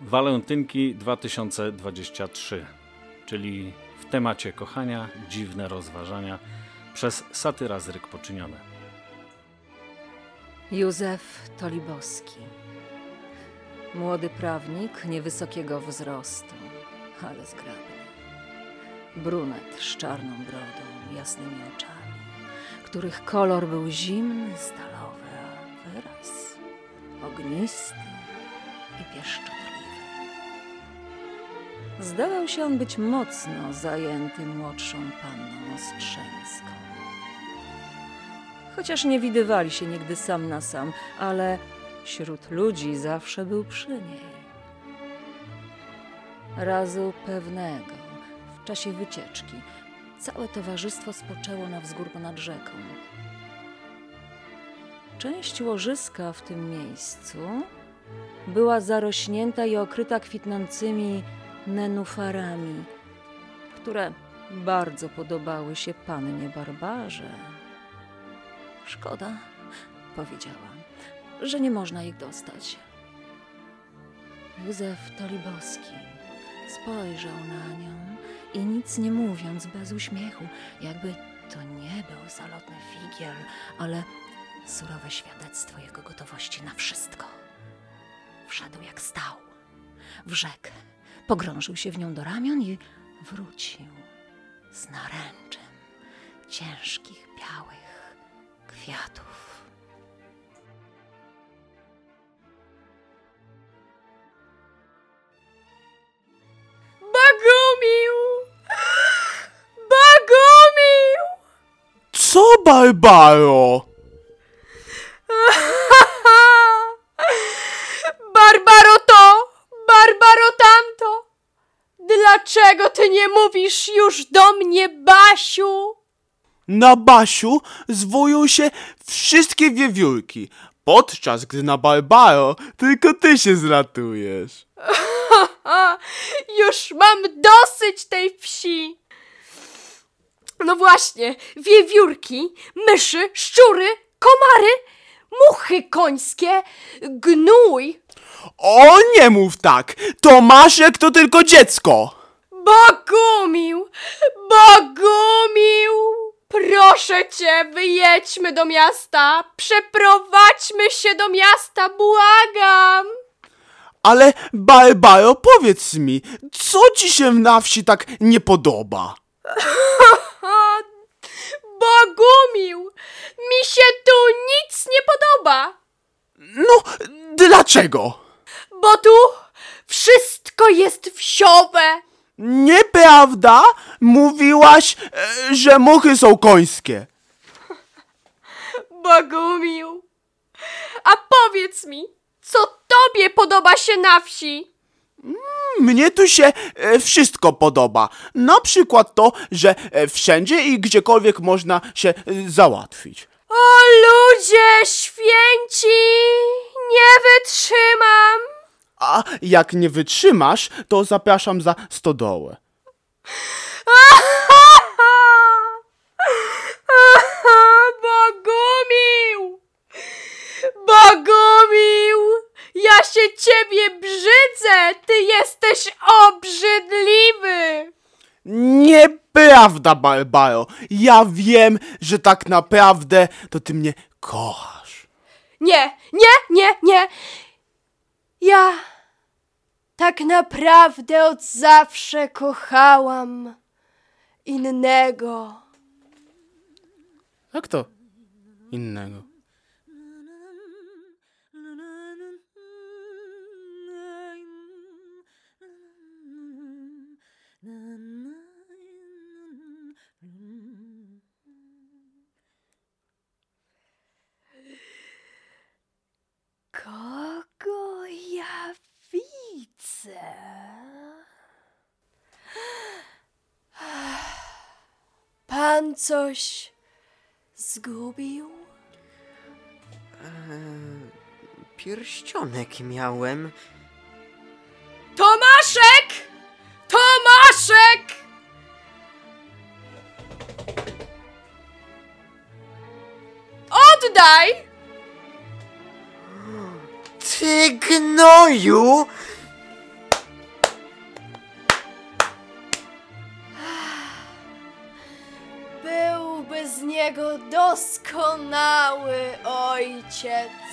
Walentynki 2023, czyli w temacie kochania dziwne rozważania przez satyra z ryk poczynione. Józef Tolibowski. Młody prawnik niewysokiego wzrostu, ale zgrabny. Brunet z czarną brodą, jasnymi oczami, których kolor był zimny, stalowy, a wyraz ognisty i pieszczotliwy. Zdawał się on być mocno zajęty młodszą panną Ostrzeńską. Chociaż nie widywali się nigdy sam na sam, ale wśród ludzi zawsze był przy niej. Razu pewnego, w czasie wycieczki, całe towarzystwo spoczęło na wzgórku nad rzeką. Część łożyska w tym miejscu była zarośnięta i okryta kwitnącymi nenufarami, które bardzo podobały się pannie Barbarze. Szkoda, powiedziała, że nie można ich dostać. Józef Tolibowski spojrzał na nią i nic nie mówiąc, bez uśmiechu, jakby to nie był zalotny figiel, ale surowe świadectwo jego gotowości na wszystko. Wszedł jak stał w rzekę, pogrążył się w nią do ramion i wrócił z naręczem ciężkich, białych kwiatów. Bagumił! Bagumił! Co, Barbaro? Barbaro to! Barbaro tamto! Dlaczego ty nie mówisz już do mnie, Basiu? Na Basiu zwoją się wszystkie wiewiórki, podczas gdy na Barbaro tylko ty się zlatujesz. A, już mam dosyć tej wsi. No właśnie, wiewiórki, myszy, szczury, komary, muchy końskie, gnój, O, nie mów tak! Tomaszek to tylko dziecko! Bogumił! Bogumił! Proszę cię, wyjedźmy do miasta! Przeprowadźmy się do miasta, błagam! Ale Barbaro, powiedz mi, co ci się na wsi tak nie podoba? Bogumił! Mi się tu nic nie podoba! No, dlaczego? Bo tu wszystko jest wsiowe! Nieprawda? Mówiłaś, e, że muchy są końskie. Bogumił! A powiedz mi, co tobie podoba się na wsi? Mnie tu się e, wszystko podoba. Na przykład to, że e, wszędzie i gdziekolwiek można się e, załatwić. O ludzie święci! Jak nie wytrzymasz, to zapraszam za stodołę. Bogumił! Bogumił! Ja się ciebie brzydzę! Ty jesteś obrzydliwy! Nieprawda, Barbaro. Ja wiem, że tak naprawdę to ty mnie kochasz. Nie, nie, nie, nie! Ja tak naprawdę od zawsze kochałam innego. Jak to innego? Pierścionek miałem. Tomaszek! Tomaszek! Oddaj! Ty gnoju! Byłby z niego doskonały ojciec.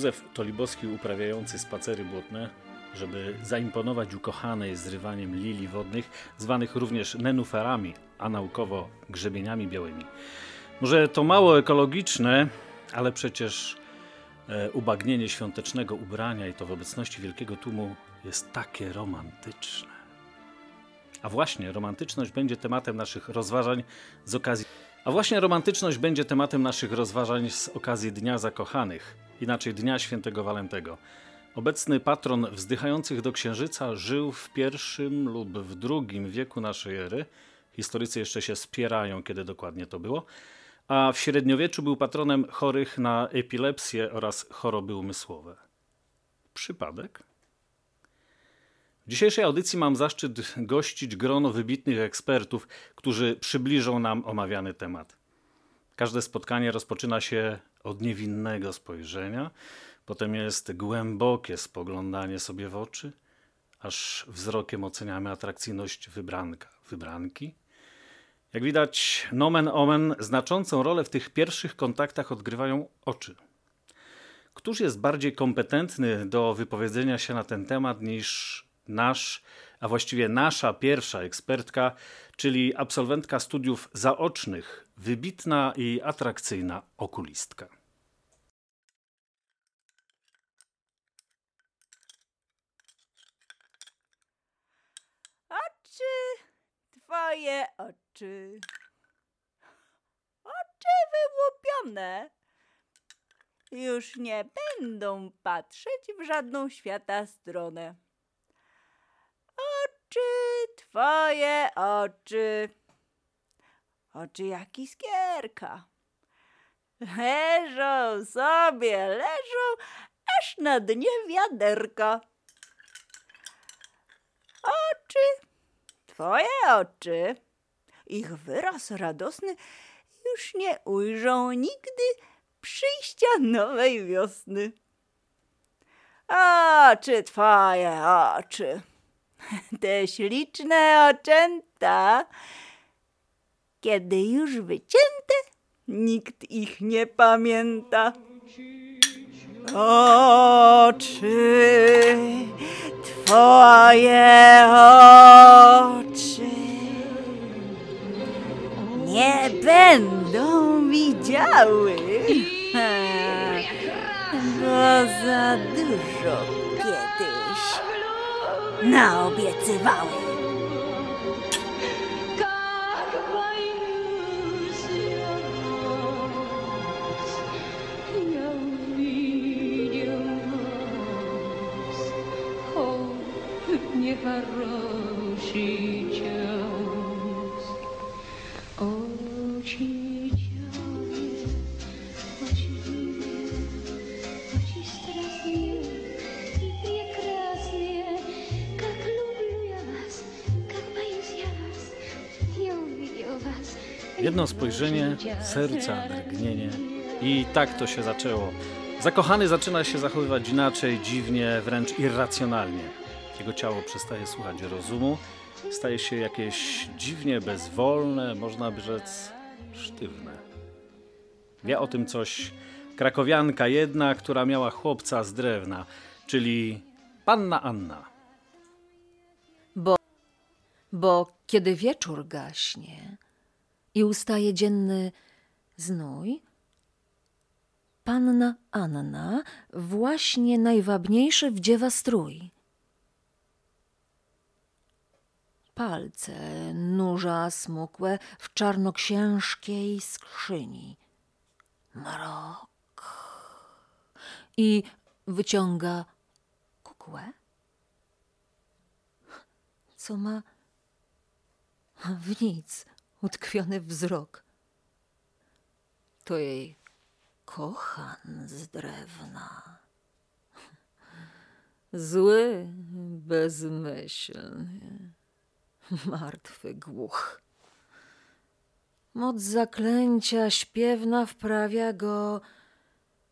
Józef Tolibowski uprawiający spacery błotne, żeby zaimponować ukochanej zrywaniem lilii wodnych, zwanych również nenuferami, a naukowo grzebieniami białymi. Może to mało ekologiczne, ale przecież e, ubagnienie świątecznego ubrania i to w obecności wielkiego tłumu jest takie romantyczne. A właśnie romantyczność będzie tematem naszych rozważań z okazji. A właśnie romantyczność będzie tematem naszych rozważań z okazji Dnia Zakochanych, inaczej Dnia Świętego Walentego. Obecny patron wzdychających do księżyca żył w pierwszym lub w drugim wieku naszej ery. Historycy jeszcze się spierają, kiedy dokładnie to było. A w średniowieczu był patronem chorych na epilepsję oraz choroby umysłowe. Przypadek? W dzisiejszej audycji mam zaszczyt gościć grono wybitnych ekspertów, którzy przybliżą nam omawiany temat. Każde spotkanie rozpoczyna się od niewinnego spojrzenia, potem jest głębokie spoglądanie sobie w oczy, aż wzrokiem oceniamy atrakcyjność wybranka, wybranki. Jak widać, nomen omen znaczącą rolę w tych pierwszych kontaktach odgrywają oczy. Któż jest bardziej kompetentny do wypowiedzenia się na ten temat niż nasz, a właściwie nasza pierwsza ekspertka, czyli absolwentka studiów zaocznych, wybitna i atrakcyjna okulistka. Oczy, twoje oczy. Oczy wyłupione. Już nie będą patrzeć w żadną świata stronę. Oczy, twoje oczy. Oczy jak iskierka. Leżą sobie, leżą aż na dnie wiaderka. Oczy, twoje oczy. Ich wyraz radosny już nie ujrzą nigdy przyjścia nowej wiosny. Oczy twoje oczy, te śliczne oczęta, kiedy już wycięte, nikt ich nie pamięta. Oczy, twoje oczy nie będą widziały, bo za dużo Naobiecywałem. Jedno spojrzenie, serca drgnienie i tak to się zaczęło. Zakochany zaczyna się zachowywać inaczej, dziwnie, wręcz irracjonalnie. Jego ciało przestaje słuchać rozumu, staje się jakieś dziwnie bezwolne, można by rzec sztywne. Wie o tym coś krakowianka jedna, która miała chłopca z drewna, czyli panna Anna. Bo kiedy wieczór gaśnie i ustaje dzienny znój, panna Anna właśnie najwabniejszy wdziewa strój. Palce nurza smukłe w czarnoksiężkiej skrzyni. Mrok. I wyciąga kukłę, co ma w nic utkwiony wzrok. To jej kochan z drewna. Zły, bezmyślny. Martwy głuch. Moc zaklęcia śpiewna wprawia go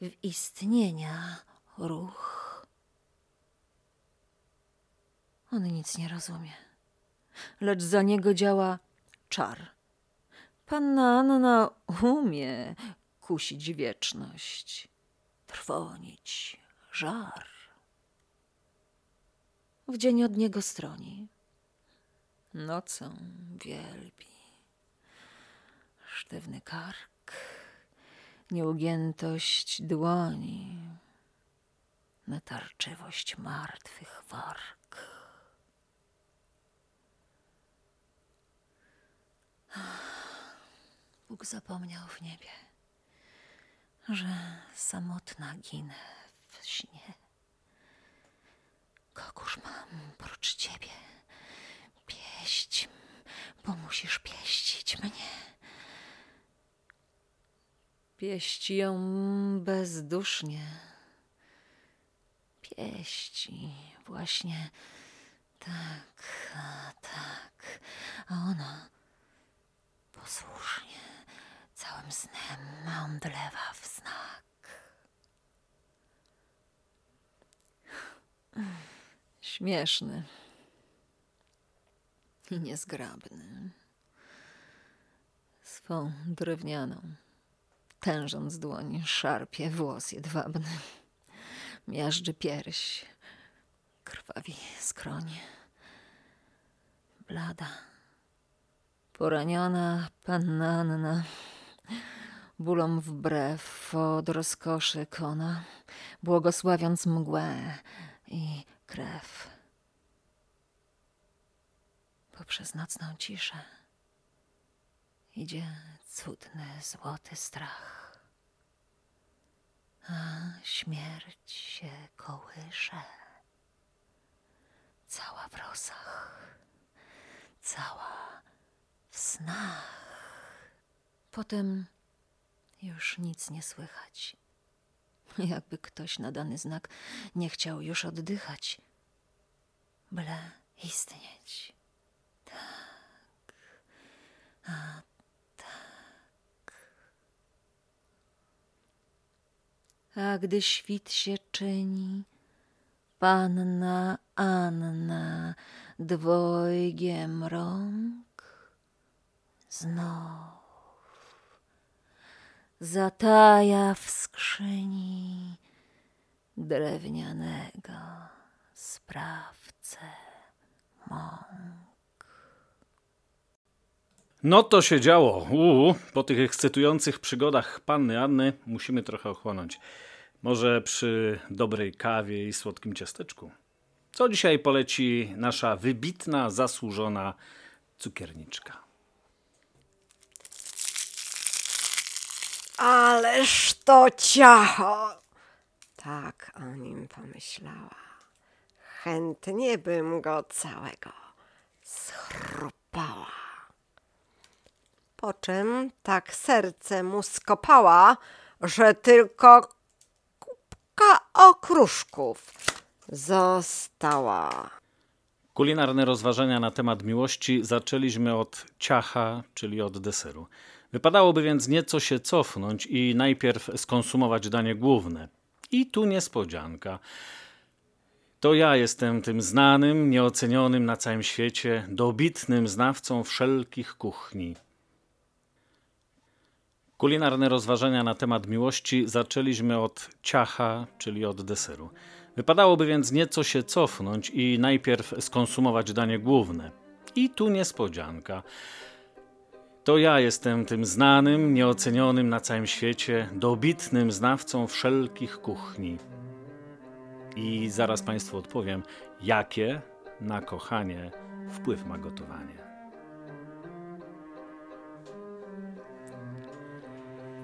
w istnienia ruch. On nic nie rozumie, lecz za niego działa czar. Panna Anna umie kusić wieczność, trwonić żar. W dzień od niego stroni, nocą wielbi. Sztywny kark, nieugiętość dłoni, natarczywość martwych warg. Bóg zapomniał w niebie, że samotna ginę w śnie. Kogoż mam prócz ciebie? Pieść, bo musisz pieścić mnie. Pieści ją bezdusznie. Pieści właśnie tak, tak, a ona posłusznie całym snem omdlewa w znak. Śmieszny i niezgrabny. Swą drewnianą, tężąc dłoń, szarpie włos jedwabny. Miażdży pierś, krwawi skronie. Blada, poraniona panna Anna, bólom wbrew od rozkoszy kona, błogosławiąc mgłę i krew. Poprzez nocną ciszę idzie cudny złoty strach, a śmierć się kołysze, cała w rosach, cała w snach. Potem już nic nie słychać. Jakby ktoś na dany znak nie chciał już oddychać, byle istnieć. Tak, a tak. A gdy świt się czyni, panna Anna dwojgiem rąk znów zataja w skrzyni drewnianego sprawcę mąk. No to się działo. Uu, po tych ekscytujących przygodach panny Anny musimy trochę ochłonąć. Może przy dobrej kawie i słodkim ciasteczku. Co dzisiaj poleci nasza wybitna, zasłużona cukierniczka? Ależ to ciacho! Tak o nim pomyślała. Chętnie bym go całego schrupała. Po czym tak serce mu skopała, że tylko kubka okruszków została. Kulinarne rozważania na temat miłości zaczęliśmy od ciacha, czyli od deseru. Wypadałoby więc nieco się cofnąć i najpierw skonsumować danie główne. I tu niespodzianka. To ja jestem tym znanym, nieocenionym na całym świecie, dobitnym znawcą wszelkich kuchni. Kulinarne rozważania na temat miłości zaczęliśmy od ciacha, czyli od deseru. Wypadałoby więc nieco się cofnąć i najpierw skonsumować danie główne. I tu niespodzianka. To ja jestem tym znanym, nieocenionym na całym świecie, dobitnym znawcą wszelkich kuchni. I zaraz Państwu odpowiem, jakie na kochanie wpływ ma gotowanie.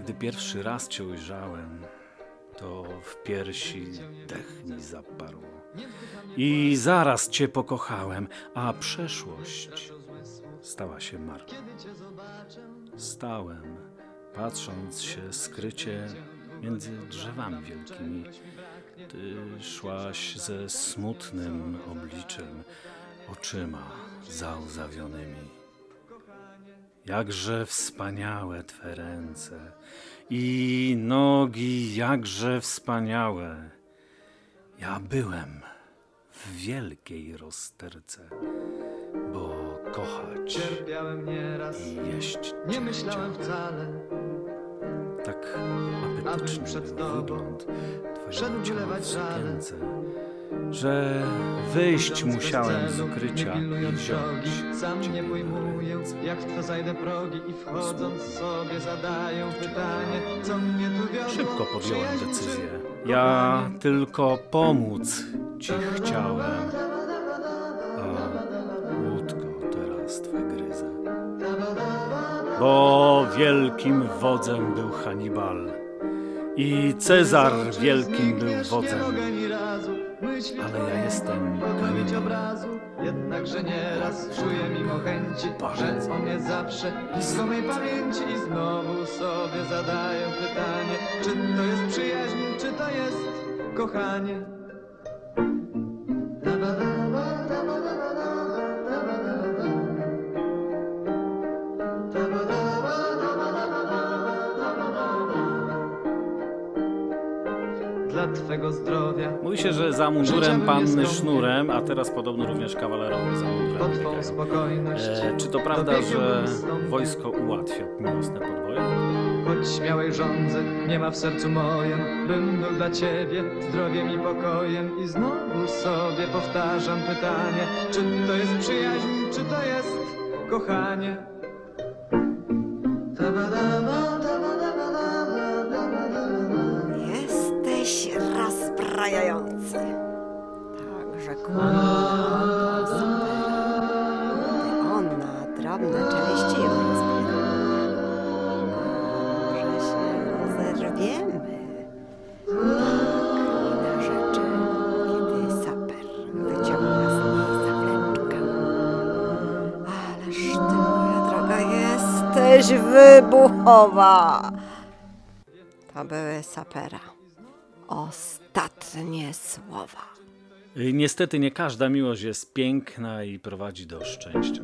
Gdy pierwszy raz Cię ujrzałem, to w piersi dech mi zaparł. I zaraz Cię pokochałem, a przeszłość stała się marną. Stałem, patrząc się skrycie między drzewami wielkimi. Ty szłaś ze smutnym obliczem, oczyma załzawionymi. Jakże wspaniałe Twe ręce i nogi, jakże wspaniałe. Ja byłem w wielkiej rozterce, kochać Cierpiałem nieraz, i jeść nie myślałem wcale. Tak apetyczny przed wygląd szedł w żale. że wyjść musiałem z ukrycia i wziąć. drogi, sam nie pojmuję, jak to zajdę progi i wchodząc sobie zadaję pytanie, co mnie tu wiodło, Szybko podjąłem decyzję. Ja tylko pomóc Ci chciałem, Twe gryzę. Bo wielkim wodzem był Hannibal i Cezar wielkim był Nie wodzem. Ale ja jestem Hannibal. obrazu Jednakże nieraz czuję mimo chęci Że on jest zawsze blisko mej pamięci I znowu sobie zadaję pytanie Czy to jest przyjaźń, czy to jest kochanie Twego zdrowia. Mówi się, że za mundurem panny sznurem, a teraz podobno również kawalerowie za mundurem E, czy to prawda, że wojsko ułatwia miłosne podboje? Choć śmiałej żądzy nie ma w sercu mojem Bym był dla Ciebie zdrowiem i pokojem. I znowu sobie powtarzam pytanie Czy to jest przyjaźń, czy to jest kochanie? Także kłamie Gdy on na drobne części ją rozbiera. Może się rozerwiemy. Tak mi na rzeczy, kiedy saper wyciąga z niej zawleczkę. Ależ ty, moja droga, jesteś wybuchowa. To były sapera. Ostatnie słowa. Y, Niestety nie każda miłość jest piękna i prowadzi do szczęścia.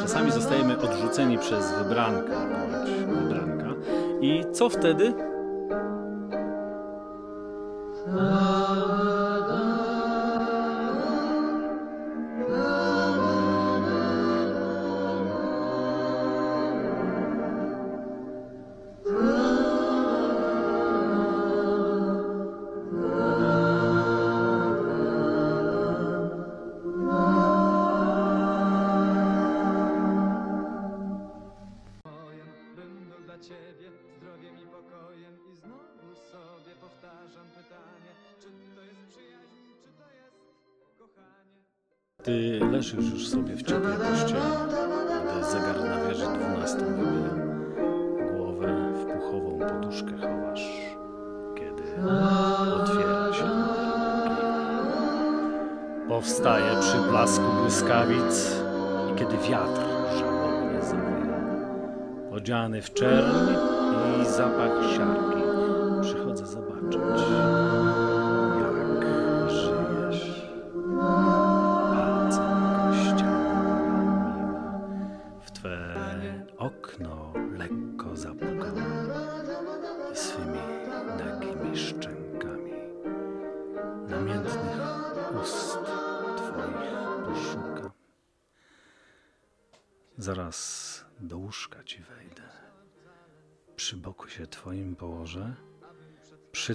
Czasami zostajemy odrzuceni przez wybrankę bądź wybranka. I co wtedy? Ty leżysz już sobie w ciepłej pościeli, gdy zegar na wieży dwunastą wybija. Głowę w puchową poduszkę chowasz, kiedy otwiera się Powstaje przy blasku błyskawic i kiedy wiatr żałobnie zawieje. Odziany w czerń i zapach siarki, przychodzę zobaczyć,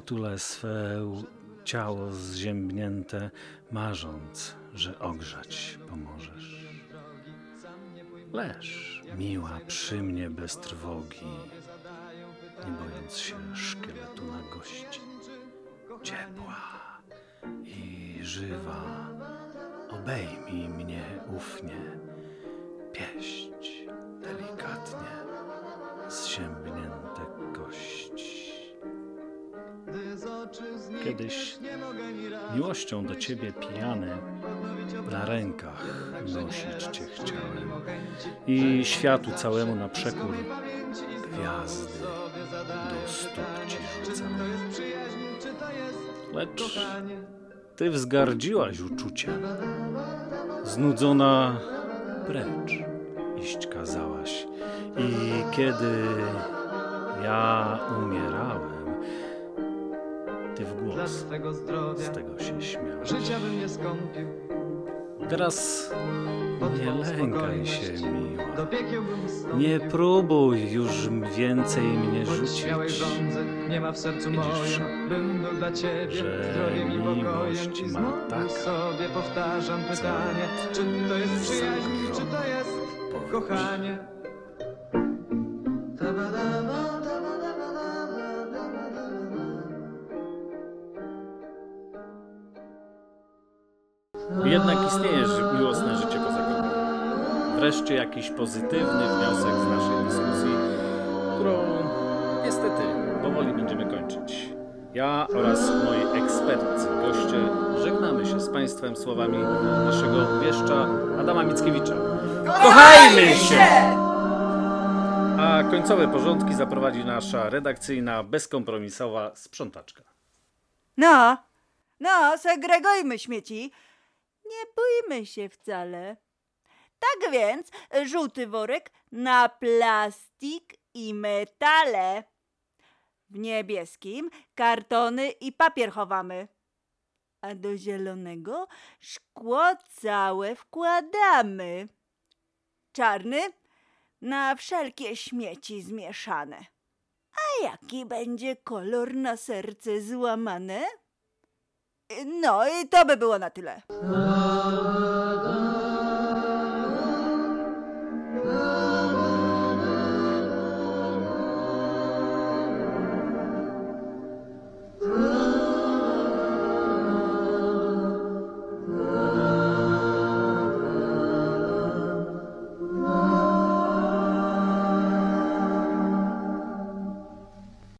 przytulę swe ciało zziębnięte, marząc, że ogrzać pomożesz. Leż, miła, przy mnie bez trwogi, nie bojąc się szkieletu na gości. Ciepła i żywa, obejmij mnie ufnie, pieść Kiedyś miłością do ciebie pijany na rękach nosić cię chciałem i światu całemu na przekór gwiazdy do stóp ci rzucam. Lecz ty wzgardziłaś uczuciem, Znudzona precz iść kazałaś. I kiedy ja umierałem, ty w Dla głos twego zdrowia. Z tego się śmiałeś. Życia bym nie skąpił. Teraz nie lękaj się, miła. Nie próbuj już więcej mnie rzucić. Nie ma w sercu moim Bym był dla ciebie Zdrowiem i pokojem. I znowu taka, sobie powtarzam pytanie Czy to jest przyjaźń Czy to jest kochanie Jednak istnieje miłosne życie poza grobem. Wreszcie jakiś pozytywny wniosek z naszej dyskusji, którą niestety powoli będziemy kończyć. Ja oraz moi ekspertcy goście żegnamy się z Państwem słowami naszego wieszcza Adama Mickiewicza. Kochajmy się! A końcowe porządki zaprowadzi nasza redakcyjna, bezkompromisowa sprzątaczka. No, no, segregujmy śmieci. Nie bójmy się wcale. Tak więc, żółty worek na plastik i metale. W niebieskim kartony i papier chowamy. A do zielonego szkło całe wkładamy. Czarny na wszelkie śmieci zmieszane. A jaki będzie kolor na serce złamane? No i to by było na tyle.